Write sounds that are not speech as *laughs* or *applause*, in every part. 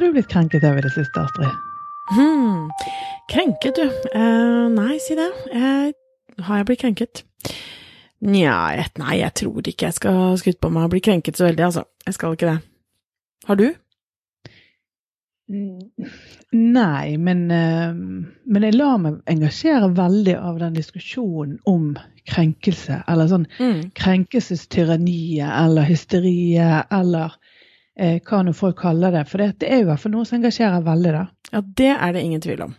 har du blitt krenket av i det siste, Astrid? Hmm. Krenket, du. Eh, nei, si det. Eh, har jeg blitt krenket? Nja, nei, jeg tror ikke jeg skal skryte på meg å bli krenket så veldig, altså. Jeg skal ikke det. Har du? Nei, men, uh, men jeg lar meg engasjere veldig av den diskusjonen om krenkelse. Eller sånn mm. krenkelsestyranniet eller hysteriet eller uh, hva nå folk kaller det. For det, det er jo i hvert fall noe som engasjerer veldig, da. Ja, det er det ingen tvil om.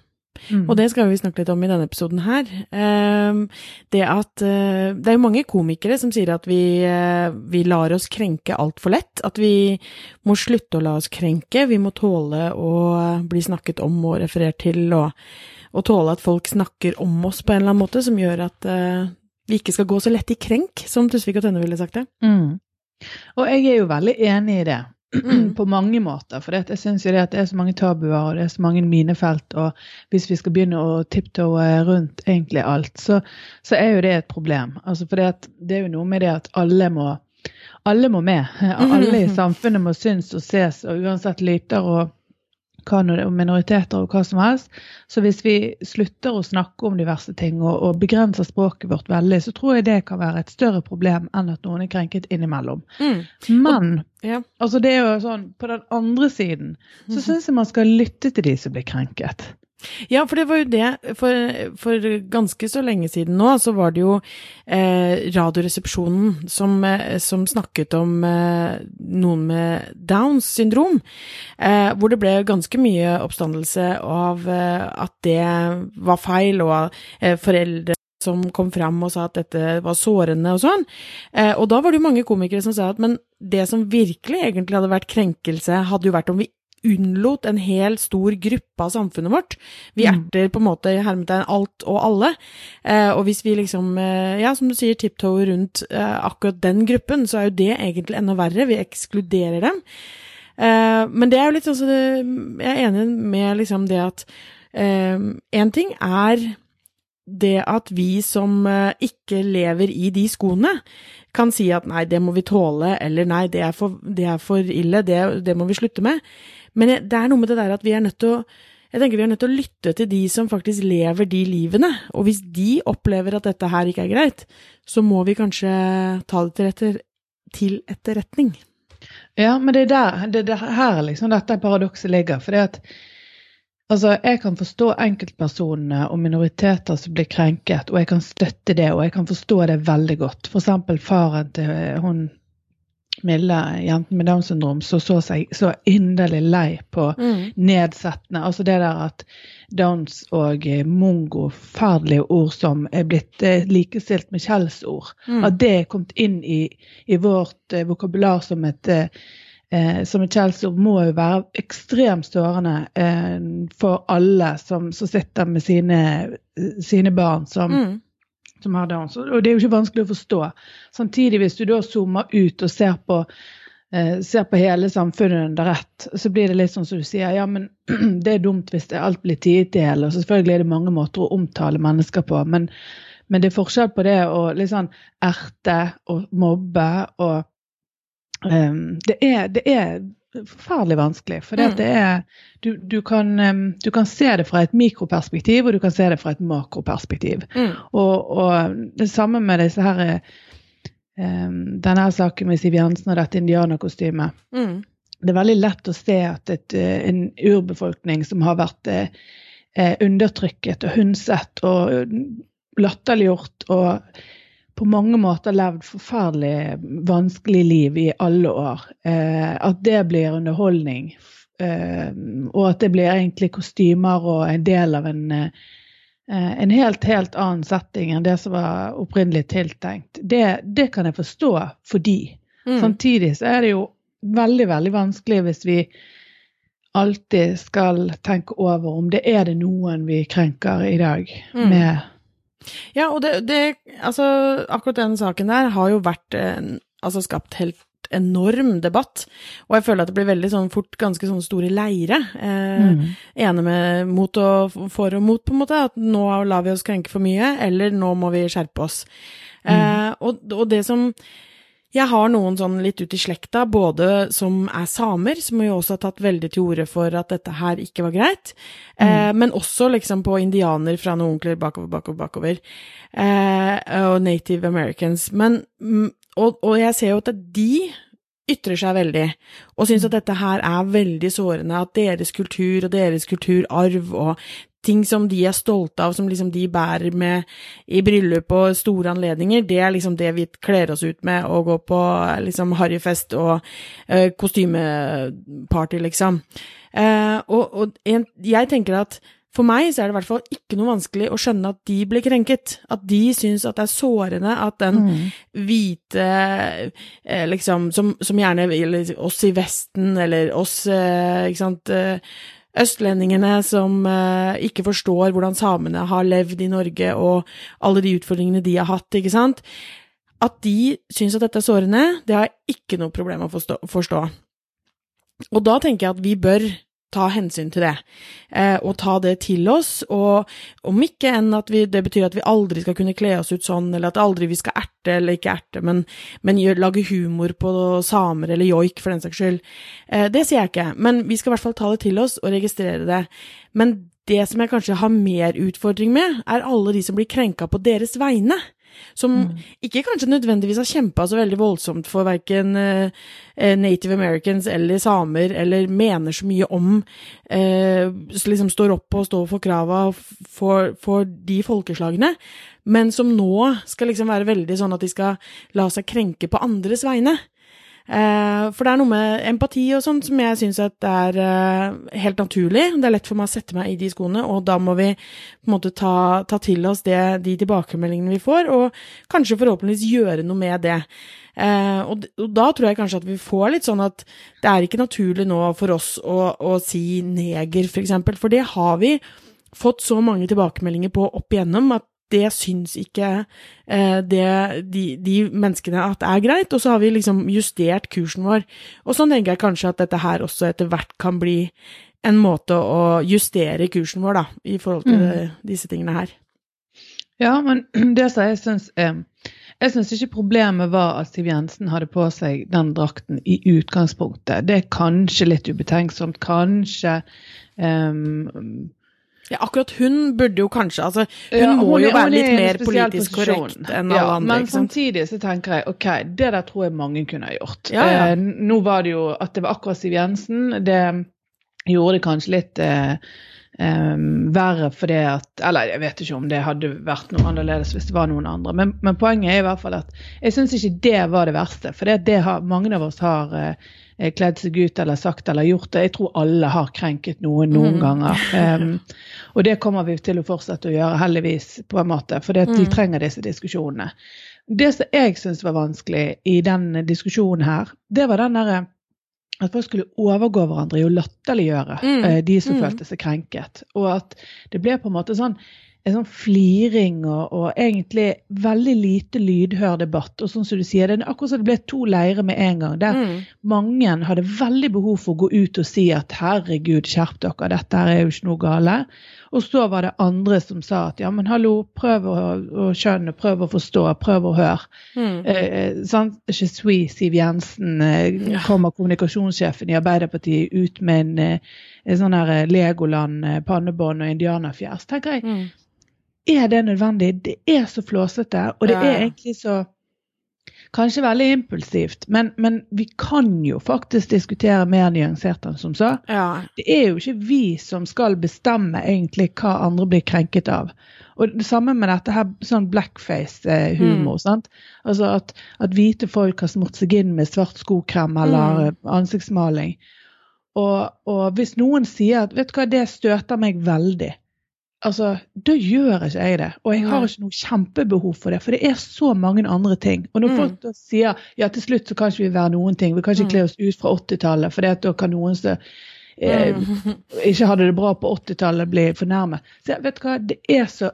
Mm. Og det skal vi snakke litt om i denne episoden her. Uh, det at uh, Det er jo mange komikere som sier at vi, uh, vi lar oss krenke altfor lett. At vi må slutte å la oss krenke. Vi må tåle å bli snakket om og referert til, og, og tåle at folk snakker om oss på en eller annen måte, som gjør at eh, vi ikke skal gå så lett i krenk, som Tusvik og Tønne ville sagt det. Mm. Og jeg er jo veldig enig i det. Mm. på mange måter. For jeg syns jo det at det er så mange tabuer og det er så mange minefelt. Og hvis vi skal begynne å tiptoe rundt egentlig alt, så, så, er jo det et problem. Altså for det, det, er jo noe med det at alle må, alle må med. *laughs* Alle i samfunnet må synes og ses, og uansett lyter og minoriteter og hva som helst. Så hvis vi slutter å snakke om diverse ting og, og, begrenser språket vårt veldig, så tror jeg det kan være et større problem enn at noen er krenket innimellom. Mm. Men ja. altså det er jo sånn, på den andre siden så mhm. syns jeg man skal lytte til de som blir krenket. Ja, for det var jo det For, for ganske så lenge siden nå, så var det jo eh, Radioresepsjonen som, eh, som, snakket om eh, noen med Downs syndrom. Eh, hvor det ble ganske mye oppstandelse av eh, at det var feil, og eh, foreldre som kom fram og sa at dette var sårende og sånn. og da var det jo mange komikere som sa at men det som virkelig egentlig hadde vært krenkelse, hadde jo vært om vi unnlot en hel stor gruppe av samfunnet vårt. Vi mm. erter på en måte hermetegn alt og alle. Eh, og hvis vi liksom, eh, ja, som du sier, tiptoe rundt eh, akkurat den gruppen, så er jo det egentlig enda verre. Vi ekskluderer dem. Eh, men det er jo litt sånn så Jeg er enig med liksom det at én eh, ting er det at vi som eh, ikke lever i de skoene, kan si at nei, det må vi tåle, eller nei, det er for, det er for ille, det, det må vi slutte med. Men det er noe med det der at vi er nødt til å jeg tenker vi er nødt til å lytte til de som faktisk lever de livene. Og hvis de opplever at dette her ikke er greit, så må vi kanskje ta det til, etter, til etterretning. Ja, men det er der, det det her liksom dette paradokset ligger. For det at altså, jeg kan forstå enkeltpersonene og minoriteter som blir krenket, og jeg kan støtte det, og jeg kan forstå det veldig godt. F.eks. faren til hun milde jenten med Downs syndrom som så, så seg så inderlig lei på mm. nedsettende Altså det der at Downs og eh, mongo, forferdelige ord som er blitt eh, likestilt med skjellsord, mm. at det er kommet inn i, i vårt eh, vokabular som et eh, eh som et skjellsord, må jo være ekstremt sårende eh, for alle som, som, sitter med sine, sine barn som mm som har Downs. Og det er jo ikke vanskelig å forstå. Samtidig, hvis du da zoomer ut og ser på, eh, ser på hele samfunnet under ett, så blir det litt sånn som du sier, ja, men *clears throat* det er dumt hvis alt blir tiet i hjel. Og selvfølgelig er det mange måter å omtale mennesker på, men, men det er forskjell på det å liksom erte og mobbe og um, det, er, det er forferdelig vanskelig. For mm. det er, du, du, kan, du, kan, se det fra et mikroperspektiv, og du kan se det fra et makroperspektiv. Mm. Og, og, det samme med disse her um, denne saken med Siv Jensen og dette indianerkostymet. Mm. Det er veldig lett å se at et, en urbefolkning som har vært eh, undertrykket og hundset og latterliggjort og på mange måter levd forferdelig vanskelig liv i alle år. Eh, at det blir underholdning. Eh, og at det blir egentlig kostymer og en del av en, eh, en helt, helt annen setting enn det som var opprinnelig tiltenkt. Det, det kan jeg forstå for de. Mm. Samtidig så er det jo veldig, veldig vanskelig hvis vi alltid skal tenke over om det er det noen vi krenker i dag mm. med ja, og det, det, Altså, akkurat den saken der har jo vært Altså skapt helt enorm debatt, og jeg føler at det blir veldig sånn fort ganske sånne store leire. Eh, mm. Ene med mot og for og mot, på en måte. At nå lar vi oss krenke for mye, eller nå må vi skjerpe oss. Mm. Eh, og, og, det som Jeg har noen sånn litt ut i slekta, både som er samer, som jo også har tatt veldig til orde for at dette her ikke var greit, mm. eh, men også liksom på indianer fra noen onkler bakover, bakover, bakover, eh, og native americans. Men, mm, og, og jeg ser jo at de ytrer seg veldig, og syns at dette her er veldig sårende, at deres kultur og deres kulturarv og ting som de er stolte av, som liksom de bærer med i bryllup og store anledninger, det er liksom det vi kler oss ut med og går på liksom harryfest og uh, kostymeparty, liksom. Uh, og, og en, jeg tenker at for meg så er det i hvert fall ikke noe vanskelig å skjønne at de blir krenket. At de syns at det er sårende at den mm. hvite eh, liksom, som, som gjerne oss i Vesten, eller oss, eh, ikke sant eh, østlendingene som eh, ikke forstår hvordan samene har levd i Norge, og alle de utfordringene de har hatt, ikke sant. At de syns at dette er sårende, det har jeg ikke noe problem med å forstå. Og da tenker jeg at vi bør ta hensyn til det, eh, og ta det til oss, og om ikke enn at vi, det betyr at vi aldri skal kunne kle oss ut sånn, eller at aldri vi skal erte eller ikke erte, men, men gjør, lage humor på samer eller joik, for den saks skyld. Eh, det sier jeg ikke, men vi skal i hvert fall ta det til oss og registrere det. Men det som jeg kanskje har mer utfordring med, er alle de som blir krenka på deres vegne som mm. ikke kanskje nødvendigvis har kjempa så veldig voldsomt for verken uh, native americans eller samer, eller mener så mye om uh, liksom står opp og står for krava for, for de folkeslagene, men som nå skal liksom være veldig sånn at de skal la seg krenke på andres vegne. Eh, for det er noe med empati og sånn som jeg syns er eh, helt naturlig. Det er lett for meg å sette meg i de skoene, og da må vi på en måte ta, ta til oss det, de tilbakemeldingene vi får, og kanskje forhåpentligvis gjøre noe med det. Eh, og, da tror jeg kanskje at vi får litt sånn at det er ikke naturlig nå for oss å, å si neger, for eksempel, for det har vi fått så mange tilbakemeldinger på opp igjennom at det syns ikke eh, det, de, de, menneskene at det er greit, og så har vi liksom justert kursen vår. Og så tenker jeg kanskje at dette her også etter hvert kan bli en måte å justere kursen vår, da, i forhold til mm. disse tingene her. Ja, men *clears throat* det som jeg syns jeg syns ikke problemet var at Siv Jensen hadde på seg den drakten i utgangspunktet. Det er kanskje litt ubetenksomt. Kanskje um, ja, akkurat hun burde jo kanskje altså, Hun ja, må hun, jo være litt mer politisk korrekt enn alle ja, andre. Men samtidig så tenker jeg ok, det der tror jeg mange kunne ha gjort. Eh, nå var det jo at det var akkurat Siv Jensen. Det gjorde det kanskje litt eh, eh, verre fordi at Eller jeg vet ikke om det hadde vært noe annerledes hvis det var noen andre. Men, men poenget er i hvert fall at jeg syns ikke det var det verste. For det, det har, mange av oss har Eh, kledd seg ut eller sagt eller gjort det. Jeg tror alle har krenket noen noen mm. ganger. *laughs* Um, og det kommer vi til å fortsette å gjøre, heldigvis, på en måte, for mm. de trenger disse diskusjonene. Det som jeg syns var vanskelig i den diskusjonen her, det var den derre at folk skulle overgå hverandre i å latterliggjøre mm. uh, de som mm. følte seg krenket. Og at det ble på en måte sånn en sånn fliring og, og, egentlig veldig lite lydhør debatt. Og sånn som du sier, det er akkurat som det ble to leirer med en gang. Der mm. mange hadde veldig behov for å gå ut og si at herregud, skjerp dere, dette her er jo ikke noe gale. Og så var det andre som sa at ja, men hallo, prøv å, å skjønne, prøv å forstå, prøv å høre. Mm. Eh, sånn, Je suis Siv Jensen, eh, kommer kommunikasjonssjefen i Arbeiderpartiet ut med en, eh, en sånn her eh, Legoland, eh, og indianerfjes. tenker jeg. Mm er det nødvendig? Det er så flåsete, og det ja. er egentlig så Kanskje veldig impulsivt, men, men, vi kan jo faktisk diskutere mer nyansert enn som så. Ja. Det er jo ikke vi som skal bestemme egentlig hva andre blir krenket av. Og det samme med dette her sånn blackface-humor. Mm. Altså at, at, hvite folk har smurt seg inn med svart skokrem eller mm. ansiktsmaling. Og, og, hvis noen sier at vet du hva, det støter meg veldig, altså, da gjør ikke jeg det. Og jeg har ikke noe kjempebehov for det, for det er så mange andre ting. Og når mm. folk da sier ja, til slutt så kan ikke vi være noen ting, vi kan ikke mm. kle oss ut fra 80-tallet, for da kan noen som eh, mm. *laughs* ikke hadde det bra på 80-tallet, bli fornærmet. Så vet du hva, det er så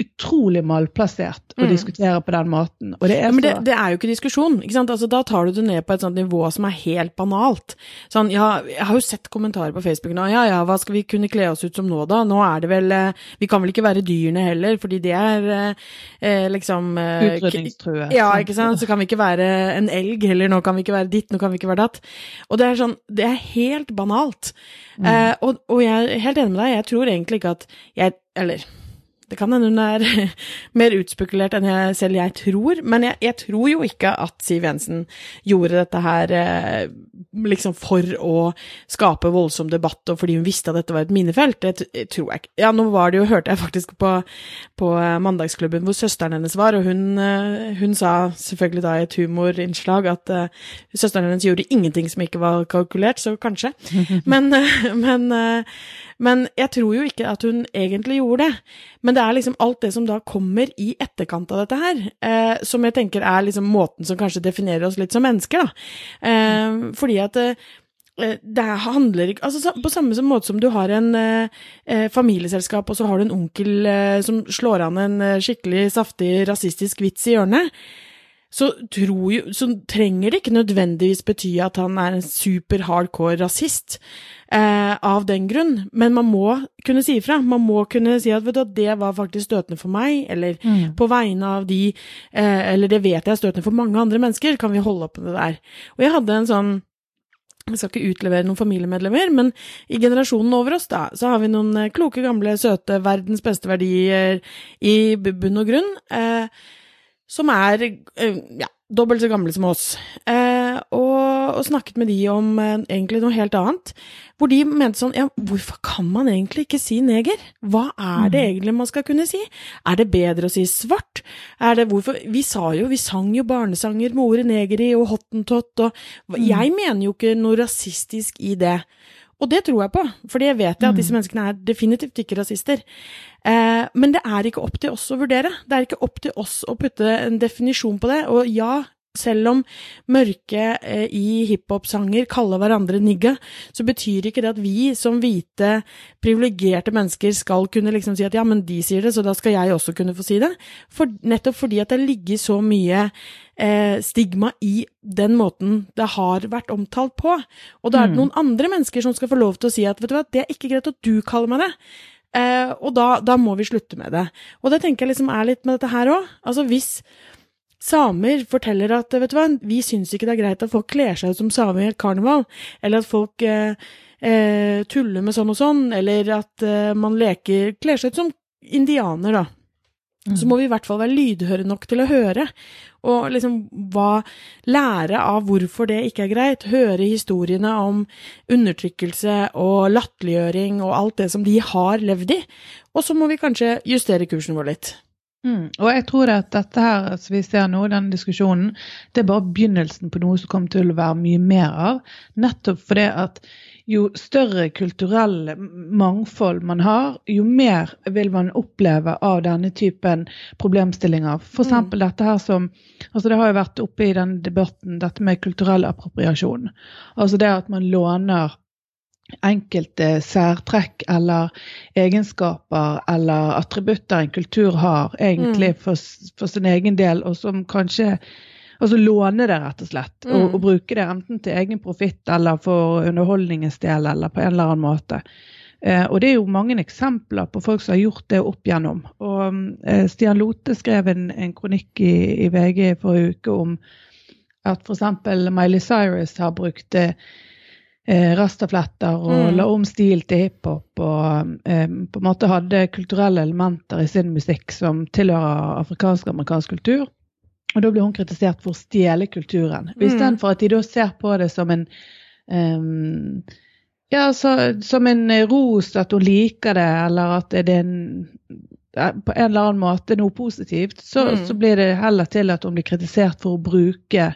utrolig malplassert å Mm. diskutere på den måten. Det er så... men det, det er jo ikke diskusjon. ikke? Altså, da tar du det ned på et sånt nivå som er helt banalt. Sånn, ja, jeg har jo sett kommentarer på Facebook nå. Ja ja, hva skal vi kunne kle oss ut som nå, da? Nå er det vel eh, Vi kan vel ikke være dyrene heller, fordi det er eh, eh, liksom eh, Utrydningstrue. Ja, ikke sant. Så kan vi ikke være en elg heller. Nå kan vi ikke være ditt, nå kan vi ikke være datt. Og det er sånn Det er helt banalt. Eh, og, og jeg er helt enig med deg. Jeg tror egentlig ikke at jeg Eller det kan hende hun er *laughs* mer utspekulert enn jeg selv jeg tror, men jeg, jeg tror jo ikke at Siv Jensen gjorde dette her eh, liksom for å skape voldsom debatt, og fordi hun visste at dette var et minefelt. Det tror jeg ikke. Ja, nå var det jo, hørte jeg faktisk på, på eh, Mandagsklubben hvor søsteren hennes var, og hun, eh, hun sa selvfølgelig da i et humorinnslag at uh, søsteren hennes gjorde ingenting som ikke var kalkulert, så kanskje. Men, *laughs* men, eh, men jeg tror jo ikke at hun egentlig gjorde det. Men det er liksom alt det som da kommer i etterkant av dette her, eh, som jeg tenker er liksom måten som kanskje definerer oss litt som mennesker, da. Eh, fordi at eh, eh, det handler ikke altså, På samme måte som du har en eh, eh, familieselskap, og så har du en onkel eh, som slår an en eh, skikkelig saftig rasistisk vits i hjørnet, så, tror jo, så trenger det ikke nødvendigvis bety at han er en super hardcore rasist eh, av den grunn, men man må kunne si ifra. Man må kunne si at vet du, det var faktisk støtende for meg, eller Mm. på vegne av de eh, Eller det vet jeg er støtende for mange andre mennesker, kan vi holde opp med det der. Og jeg hadde en sånn jeg skal ikke utlevere noen familiemedlemmer, men i generasjonen over oss, da, så har vi noen eh, kloke, gamle, søte, verdens beste verdier i bunn og grunn, eh, som er eh, ja, dobbelt så gamle som oss. Eh, og, og snakket med de om eh, egentlig noe helt annet, hvor de mente sånn Ja, hvorfor kan man egentlig ikke si neger? Hva er det egentlig man skal kunne si? Er det bedre å si svart? Er det hvorfor Vi sa jo, vi sang jo barnesanger med ordet neger i, og hottentott, og Jeg mener jo ikke noe rasistisk i det. Og det tror jeg på, fordi jeg vet at disse menneskene er definitivt ikke rasister. Eh, men det er ikke opp til oss å vurdere. Det er ikke opp til oss å putte en definisjon på det. Og ja, selv om mørke eh, i hiphop-sanger kaller hverandre nigga, så betyr ikke det at vi som hvite, privilegerte mennesker skal kunne liksom si at ja, men de sier det, så da skal jeg også kunne få si det. For, nettopp fordi at det ligger så mye eh, stigma i den måten det har vært omtalt på. Og da er det noen andre mennesker som skal få lov til å si at vet du hva, det er ikke greit at du kaller meg det. Eh, og da, da må vi slutte med det. Og det tenker jeg liksom er litt med dette her òg. Altså hvis samer forteller at vet du hva, vi syns ikke det er greit at folk kler seg ut som samer i et karneval, eller at folk eh, eh, tuller med sånn og sånn, eller at eh, man leker, kler seg ut som indianer, da. Så må vi i hvert fall være lydhøre nok til å høre, og liksom hva, lære av hvorfor det ikke er greit, høre historiene om undertrykkelse og latterliggjøring og alt det som de har levd i, og så må vi kanskje justere kursen vår litt. Mm. Og jeg tror at dette her som vi ser nå, denne diskusjonen, det er bare begynnelsen på noe som kommer til å være mye mer av. Nettopp fordi at jo større kulturell mangfold man har, jo mer vil man oppleve av denne typen problemstillinger. F.eks. Mm. dette her som altså Det har jo vært oppe i den debatten, dette med kulturell appropriasjon. Altså det at man låner enkelte særtrekk eller egenskaper eller attributter en kultur har, egentlig Mm. for, for sin egen del, og som kanskje Altså låne det, rett og slett. Og, Mm. og bruke det enten til egen profitt eller for underholdningens del, eller på en eller annen måte. Eh, og det er jo mange eksempler på folk som har gjort det opp igjennom. Og eh, Stian Lote skrev en, en kronikk i, i VG forrige uke om at f.eks. Miley Cyrus har brukt eh, eh, rastafletter og Mm. la om stil til hiphop og eh, på en måte hadde kulturelle elementer i sin musikk som tilhører afrikansk-amerikansk kultur. Og da ble hun kritisert for å stjele kulturen. Mm. Istedenfor at de da ser på det som en ehm, ja, så, som en ros, at hun liker det, eller at det er en på en eller annen måte noe positivt, så, Mm. så blir det heller til at hun blir kritisert for å bruke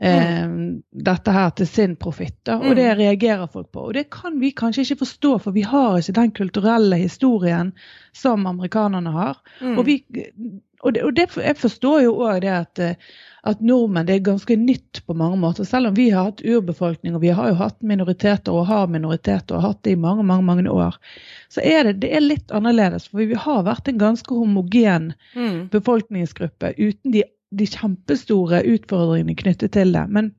eh, dette her til sin profitt. Og Mm. det reagerer folk på. Og det kan vi kanskje ikke forstå, for vi har ikke den kulturelle historien som amerikanerne har. Mm. Og vi og, det, og det, jeg forstår jo òg det at, at nordmenn det er ganske nytt på mange måter. Selv om vi har hatt urbefolkning, og vi har jo hatt minoriteter og har minoriteter og har hatt det i mange mange, mange år, så er det, det er litt annerledes. For vi har vært en ganske homogen mm. befolkningsgruppe uten de, de kjempestore utfordringene knyttet til det. Men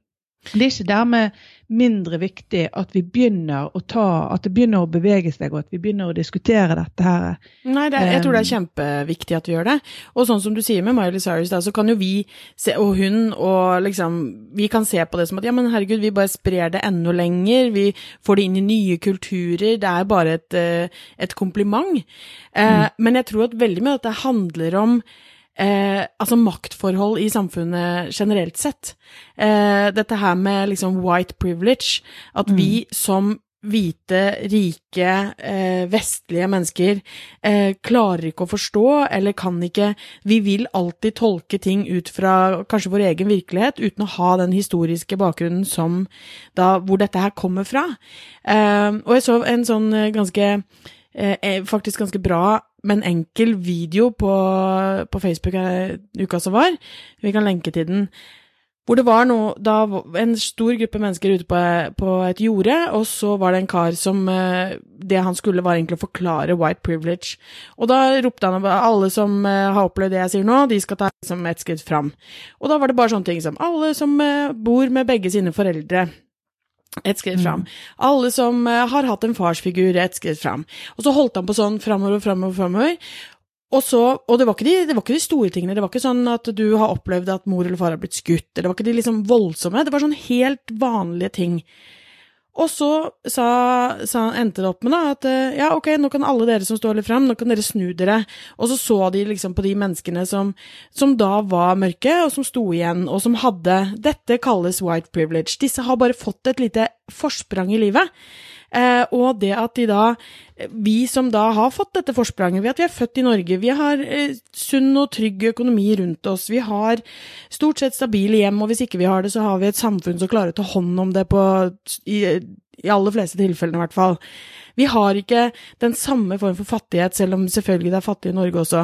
det er ikke dermed mindre viktig at vi begynner å ta, at det begynner å bevege seg, og at vi begynner å diskutere dette her. Nei, det, jeg tror det er kjempeviktig at vi gjør det. Og sånn som du sier med Miley Cyrus, da, så kan jo vi se, og hun og liksom Vi kan se på det som at ja, men herregud, vi bare sprer det enda lenger. Vi får det inn i nye kulturer. Det er bare et, eh, et kompliment. Eh, mm. Men jeg tror at veldig mye av dette handler om eh, altså maktforhold i samfunnet generelt sett. Eh, dette her med liksom white privilege, at mm. vi som hvite, rike, eh, vestlige mennesker eh, klarer ikke å forstå, eller kan ikke Vi vil alltid tolke ting ut fra kanskje vår egen virkelighet, uten å ha den historiske bakgrunnen som da Hvor dette her kommer fra. Eh, og jeg så en sånn eh, ganske eh, Faktisk ganske bra med en enkel video på, på Facebook uka som var. Vi kan lenke til den. Hvor det var noe, da en stor gruppe mennesker ute på, på, et jorde, og så var det en kar som eh, Det han skulle, var egentlig å forklare white privilege. Og da ropte han at alle som eh, har opplevd det jeg sier nå, de skal ta liksom et skritt fram. Og da var det bare sånne ting som alle som eh, bor med begge sine foreldre ett skritt fram. Mm. Alle som uh, har hatt en farsfigur, ett skritt fram. Og så holdt han på sånn framover og framover, framover. Og, så, og det, var de, det, var ikke de, store tingene. Det var ikke sånn at du har opplevd at mor eller far har blitt skutt. Det var ikke de liksom voldsomme. Det var sånn helt vanlige ting. Og så sa, sa, endte det opp med da, at eh, ja, ok, nå kan alle dere som står litt fram, nå kan dere snu dere. Og så så de liksom på de menneskene som, som da var mørke, og som sto igjen, og som hadde Dette kalles white privilege. Disse har bare fått et lite forsprang i livet. Eh, og det at de da Vi som da har fått dette forspranget ved at vi er født i Norge, vi har eh, sunn og trygg økonomi rundt oss, vi har stort sett stabile hjem, og hvis ikke vi har det, så har vi et samfunn som klarer å ta hånd om det på i, i aller fleste tilfellene, i hvert fall. Vi har ikke den samme form for fattighet, selv om selvfølgelig det er fattig i Norge også.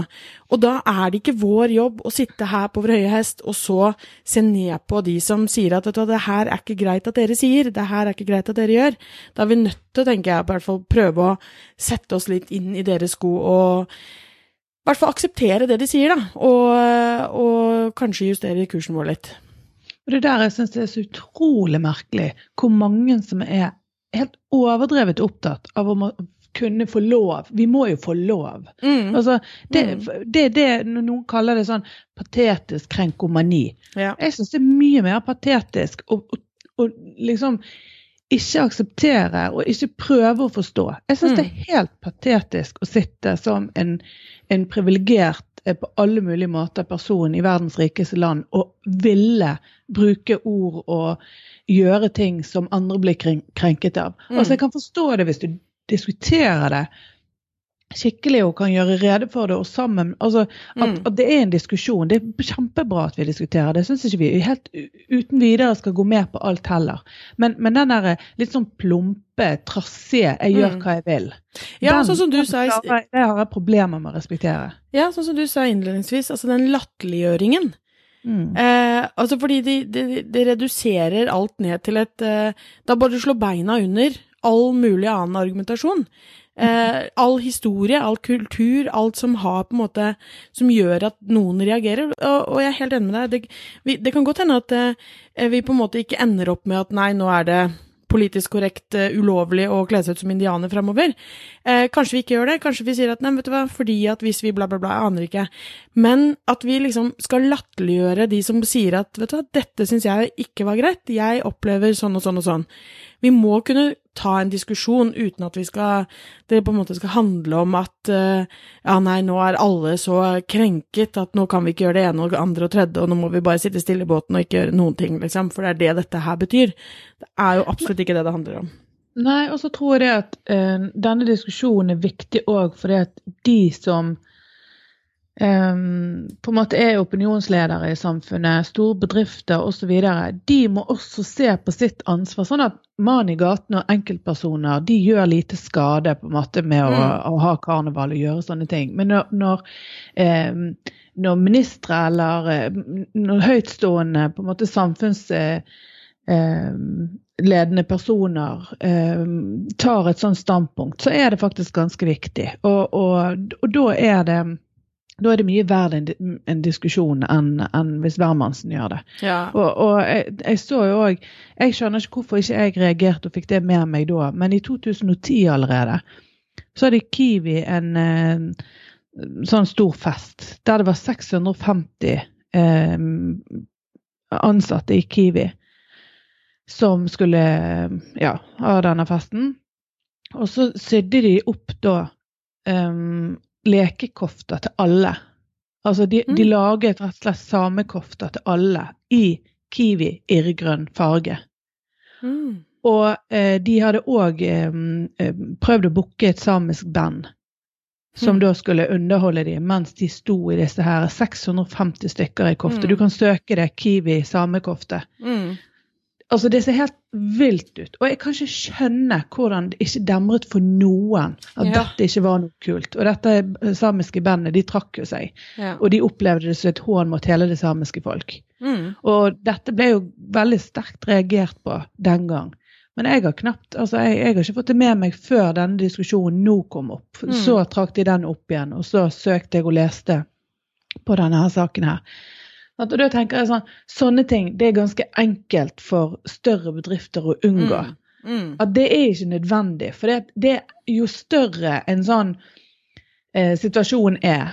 Og da er det ikke vår jobb å sitte her på vår høye hest og så se ned på de som sier at det her er ikke greit at dere sier, det her er ikke greit at dere gjør. Da er vi nødt til, tenker jeg, på hvert fall prøve å sette oss litt inn i deres sko og i hvert fall akseptere det de sier, da, og, og kanskje justere kursen vår litt. Og Det der jeg syns er så utrolig merkelig, hvor mange som er helt overdrevet opptatt av å kunne få lov. Vi må jo få lov. Mm. Altså, det, mm. det, det, noen kaller det sånn patetisk krenkomani. Ja. Jeg syns det er mye mer patetisk å, å, å, liksom ikke akseptere og ikke prøve å forstå. Jeg syns mm. det er helt patetisk å sitte som en, en privilegert på alle mulige måter person i verdens rikeste land og ville bruke ord og gjøre ting som andre blir krenket av. Mm. Altså, Jeg kan forstå det hvis du diskuterer det skikkelig og kan gjøre rede for det og sammen. altså At, mm. at det er en diskusjon. Det er kjempebra at vi diskuterer. Det syns ikke vi helt uten videre skal gå med på alt heller. Men, men den der litt sånn plumpe, trassige 'jeg gjør mm. hva jeg vil', ja, den, sånn som du sa, det har jeg problemer med å respektere. Ja, sånn som du sa innledningsvis, altså den latterliggjøringen. Mm. Eh, altså fordi de, de, de, reduserer alt ned til et eh, Da bare slår beina under all mulig annen argumentasjon. Eh, all historie, all kultur, alt som har på en måte Som gjør at noen reagerer. Og, og jeg er helt enig med deg. Det, vi, det kan godt hende at eh, vi på en måte ikke ender opp med at nei, nå er det politisk korrekt uh, ulovlig å kle seg ut som indianer fremover. Eh, kanskje vi ikke gjør det, kanskje vi sier at nei, vet du hva, fordi at hvis vi bla, bla, bla, jeg aner ikke. Men at vi liksom skal latterliggjøre de som sier at vet du hva, dette syns jeg ikke var greit, jeg opplever sånn og sånn og sånn. Vi må kunne ta en diskusjon uten at vi skal Det på en måte skal handle om at uh, ja, nei, nå er alle så krenket at nå kan vi ikke gjøre det ene og det andre og tredje, og nå må vi bare sitte stille i båten og ikke gjøre noen ting, liksom. For det er det dette her betyr. Det er jo absolutt ikke det det handler om. Nei, og så tror jeg at uh, denne diskusjonen er viktig òg fordi at de som um, på en måte er opinionsledere i samfunnet, store bedrifter osv., de må også se på sitt ansvar. Sånn at mannen i gaten og enkeltpersoner de gjør lite skade på en måte med å, Mm. å ha karneval og gjøre sånne ting. Men når, når, um, når ministre eller eh, når høytstående på en måte samfunns... eh, um, ledende personer eh, tar et sånt standpunkt, så er det faktisk ganske viktig. Og, og, og da er det da er det mye verdt en, en diskusjon enn en hvis hvermannsen gjør det. Ja. Og, og jeg, jeg så jo òg Jeg skjønner ikke hvorfor ikke jeg reagerte og fikk det med meg da, men i 2010 allerede så hadde Kiwi en eh, sånn stor fest der det var 650 eh, ansatte i Kiwi som skulle ja, ha denne festen. Og så sydde de opp da um, lekekofter til alle. Altså de, Mm. de laget rett og slett samekofter til alle i kiwi irrgrønn farge. Mm. Og eh, de hadde òg eh, eh, prøvd å booke et samisk band. Som Mm. da skulle underholde dem mens de sto i disse her 650 stykker i kofte. Mm. Du kan søke det Kiwi samekofte. Altså, det ser helt vilt ut. Og jeg kan ikke skjønne hvordan det ikke demret for noen at Ja. dette ikke var noe kult. Og dette samiske bandet, de trakk jo seg. Ja. Og de opplevde det som et hån mot hele det samiske folk. Mm. Og dette ble jo veldig sterkt reagert på den gang. Men jeg har knapt, altså jeg, jeg har ikke fått det med meg før denne diskusjonen nå kom opp. Mm. Så trakk de den opp igjen, og så søkte jeg og leste på denne her saken her. Og da tenker jeg sånn, Sånne ting det er ganske enkelt for større bedrifter å unngå. Mm. Mm. At det er ikke nødvendig. For det, det, jo større en sånn eh, situasjon er,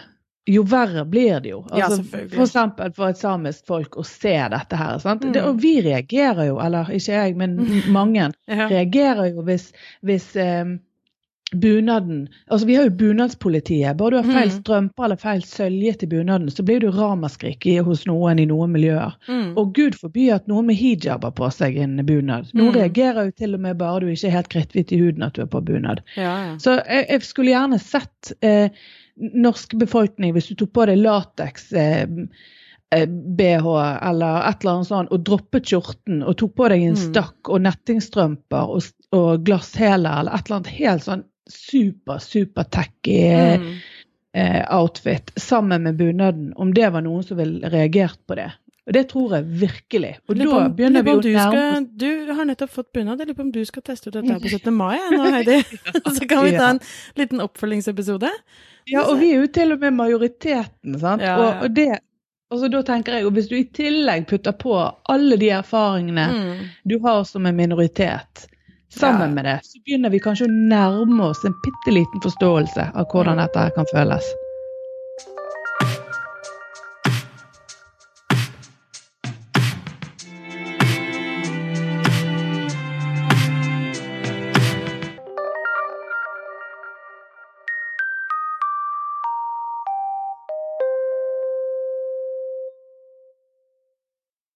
jo verre blir det jo. Ja, Altså, selvfølgelig. for eksempel for et samisk folk å se dette her. Mm. Det, og vi reagerer jo, eller ikke jeg, men *laughs* mange Ja. reagerer jo hvis, hvis eh, bunaden Altså vi har jo bunadspolitiet. Bare du har feil Mm. strømper eller feil sølje til bunaden, så blir du ramaskrik hos noen i noen miljøer. Mm. Og gud forby at noen med hijab har på seg en bunad. Noen Mm. reagerer jo til og med bare du ikke er helt kritthvit i huden at du er på bunad. ja, ja. Så jeg, jeg skulle gjerne sett eh, norsk befolkning, hvis du tok på deg lateks eh, eh, BH eller et eller annet sånt, og droppet skjorten og tok på deg en Mm. stakk og nettingstrømper og, og glasshæler eller et eller annet helt sånn super, super tacky Mm. eh, outfit sammen med bunaden, om det var noen som ville reagert på det. Og det tror jeg virkelig. Og da begynner vi å du nærme Du har nettopp fått bunad. Jeg lurer på om du skal teste ut dette her på *laughs* 17. mai nå, Heidi. *laughs* Så kan vi ta en liten oppfølgingsepisode. Ja, og vi er jo til og med majoriteten, sant. Ja, ja. Og det altså da tenker jeg, og Hvis du i tillegg putter på alle de erfaringene Mm. du har som en minoritet, sammen med det, så begynner vi kanskje å nærme oss en bitte liten forståelse av hvordan dette kan føles.